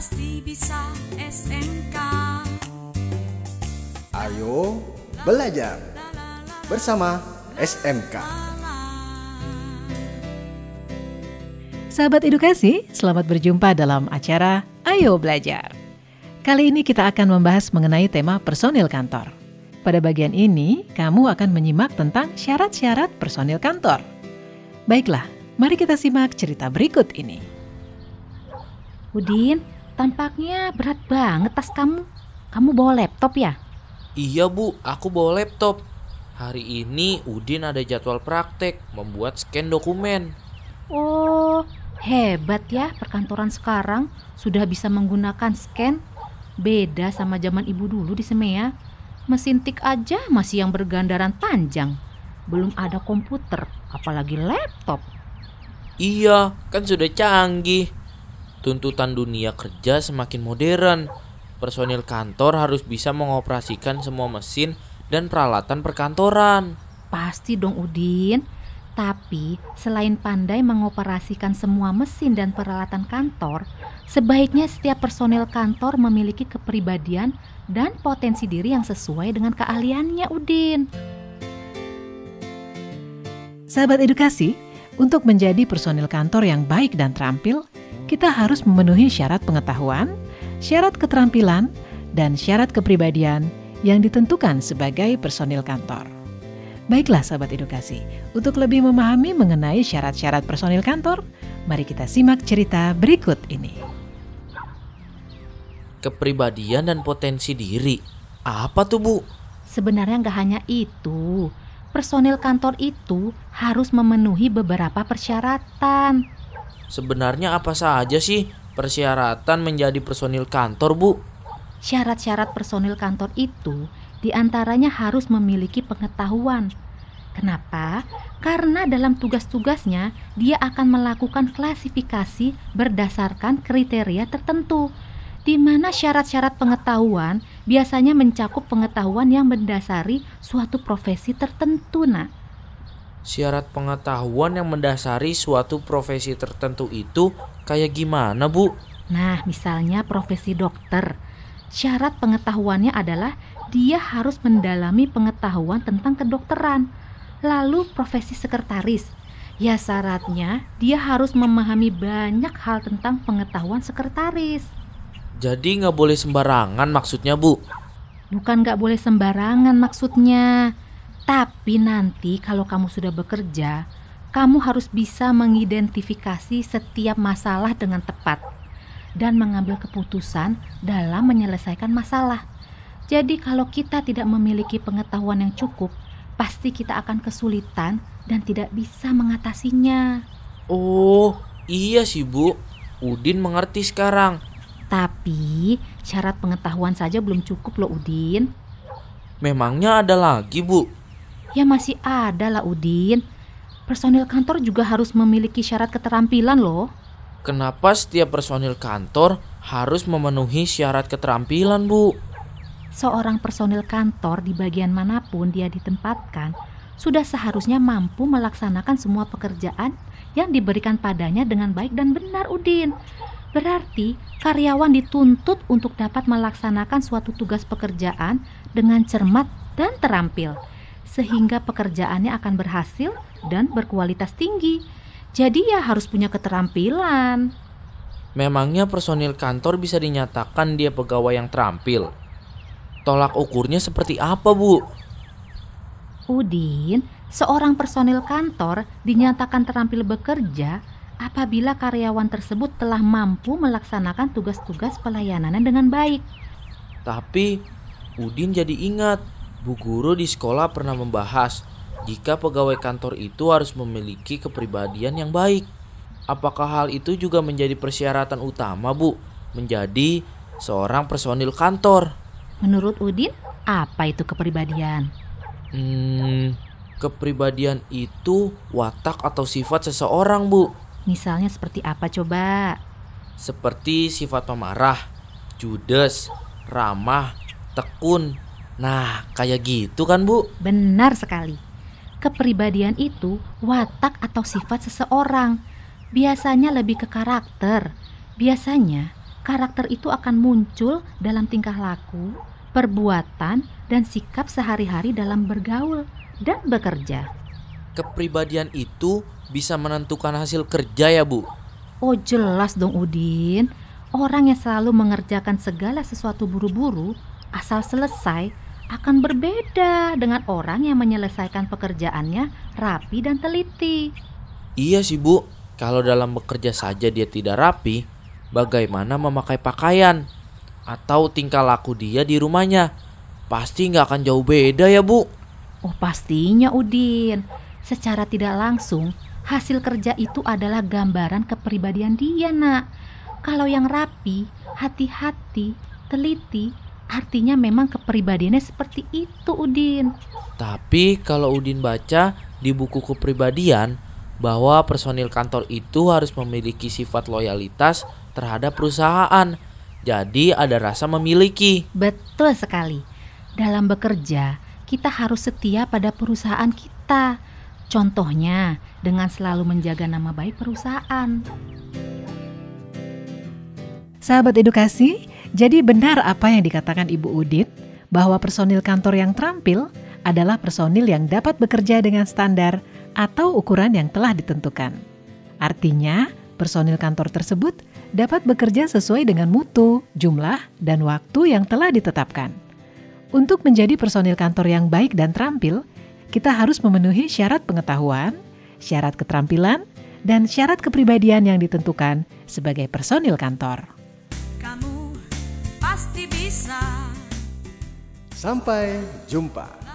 pasti bisa SMK. Ayo belajar bersama SMK. Sahabat edukasi, selamat berjumpa dalam acara Ayo Belajar. Kali ini kita akan membahas mengenai tema personil kantor. Pada bagian ini, kamu akan menyimak tentang syarat-syarat personil kantor. Baiklah, mari kita simak cerita berikut ini. Udin, tampaknya berat banget tas kamu. Kamu bawa laptop ya? Iya bu, aku bawa laptop. Hari ini Udin ada jadwal praktek membuat scan dokumen. Oh, hebat ya perkantoran sekarang sudah bisa menggunakan scan. Beda sama zaman ibu dulu di Semea. Mesin tik aja masih yang bergandaran panjang. Belum ada komputer, apalagi laptop. Iya, kan sudah canggih. Tuntutan dunia kerja semakin modern. Personil kantor harus bisa mengoperasikan semua mesin dan peralatan perkantoran. Pasti dong Udin. Tapi selain pandai mengoperasikan semua mesin dan peralatan kantor, sebaiknya setiap personel kantor memiliki kepribadian dan potensi diri yang sesuai dengan keahliannya Udin. Sahabat edukasi, untuk menjadi personil kantor yang baik dan terampil, kita harus memenuhi syarat pengetahuan, syarat keterampilan, dan syarat kepribadian yang ditentukan sebagai personil kantor. Baiklah sahabat edukasi, untuk lebih memahami mengenai syarat-syarat personil kantor, mari kita simak cerita berikut ini. Kepribadian dan potensi diri. Apa tuh bu? Sebenarnya nggak hanya itu. Personil kantor itu harus memenuhi beberapa persyaratan. Sebenarnya apa saja sih persyaratan menjadi personil kantor bu? Syarat-syarat personil kantor itu di antaranya harus memiliki pengetahuan. Kenapa? Karena dalam tugas-tugasnya dia akan melakukan klasifikasi berdasarkan kriteria tertentu di mana syarat-syarat pengetahuan biasanya mencakup pengetahuan yang mendasari suatu profesi tertentu, Nak. Syarat pengetahuan yang mendasari suatu profesi tertentu itu kayak gimana, Bu? Nah, misalnya profesi dokter. Syarat pengetahuannya adalah dia harus mendalami pengetahuan tentang kedokteran. Lalu profesi sekretaris. Ya syaratnya dia harus memahami banyak hal tentang pengetahuan sekretaris. Jadi nggak boleh sembarangan maksudnya bu? Bukan nggak boleh sembarangan maksudnya. Tapi nanti kalau kamu sudah bekerja, kamu harus bisa mengidentifikasi setiap masalah dengan tepat dan mengambil keputusan dalam menyelesaikan masalah. Jadi kalau kita tidak memiliki pengetahuan yang cukup, pasti kita akan kesulitan dan tidak bisa mengatasinya. Oh, iya sih bu. Udin mengerti sekarang. Tapi syarat pengetahuan saja belum cukup loh Udin. Memangnya ada lagi bu? Ya masih ada lah Udin. Personil kantor juga harus memiliki syarat keterampilan loh. Kenapa setiap personil kantor harus memenuhi syarat keterampilan bu? Seorang personil kantor di bagian mana pun dia ditempatkan sudah seharusnya mampu melaksanakan semua pekerjaan yang diberikan padanya dengan baik dan benar Udin. Berarti karyawan dituntut untuk dapat melaksanakan suatu tugas pekerjaan dengan cermat dan terampil, sehingga pekerjaannya akan berhasil dan berkualitas tinggi. Jadi ya harus punya keterampilan. Memangnya personil kantor bisa dinyatakan dia pegawai yang terampil? Tolak ukurnya seperti apa, Bu? Udin, seorang personil kantor dinyatakan terampil bekerja apabila karyawan tersebut telah mampu melaksanakan tugas-tugas pelayanannya dengan baik. Tapi Udin jadi ingat, Bu Guru di sekolah pernah membahas jika pegawai kantor itu harus memiliki kepribadian yang baik. Apakah hal itu juga menjadi persyaratan utama, Bu, menjadi seorang personil kantor? Menurut Udin, apa itu kepribadian? Hmm, kepribadian itu watak atau sifat seseorang, Bu. Misalnya seperti apa coba? Seperti sifat pemarah, judes, ramah, tekun. Nah, kayak gitu kan, Bu? Benar sekali. Kepribadian itu watak atau sifat seseorang. Biasanya lebih ke karakter. Biasanya karakter itu akan muncul dalam tingkah laku, perbuatan, dan sikap sehari-hari dalam bergaul dan bekerja. Kepribadian itu bisa menentukan hasil kerja ya Bu? Oh jelas dong Udin, orang yang selalu mengerjakan segala sesuatu buru-buru asal selesai akan berbeda dengan orang yang menyelesaikan pekerjaannya rapi dan teliti. Iya sih Bu, kalau dalam bekerja saja dia tidak rapi, bagaimana memakai pakaian atau tingkah laku dia di rumahnya? Pasti nggak akan jauh beda ya Bu. Oh pastinya Udin, secara tidak langsung hasil kerja itu adalah gambaran kepribadian dia nak. Kalau yang rapi, hati-hati, teliti, artinya memang kepribadiannya seperti itu Udin. Tapi kalau Udin baca di buku kepribadian bahwa personil kantor itu harus memiliki sifat loyalitas terhadap perusahaan. Jadi ada rasa memiliki. Betul sekali. Dalam bekerja, kita harus setia pada perusahaan kita. Contohnya, dengan selalu menjaga nama baik perusahaan. Sahabat edukasi, jadi benar apa yang dikatakan Ibu Udin bahwa personil kantor yang terampil adalah personil yang dapat bekerja dengan standar atau ukuran yang telah ditentukan. Artinya, personil kantor tersebut dapat bekerja sesuai dengan mutu, jumlah, dan waktu yang telah ditetapkan. Untuk menjadi personil kantor yang baik dan terampil, kita harus memenuhi syarat pengetahuan, syarat keterampilan, dan syarat kepribadian yang ditentukan sebagai personil kantor. Pasti bisa. Sampai jumpa.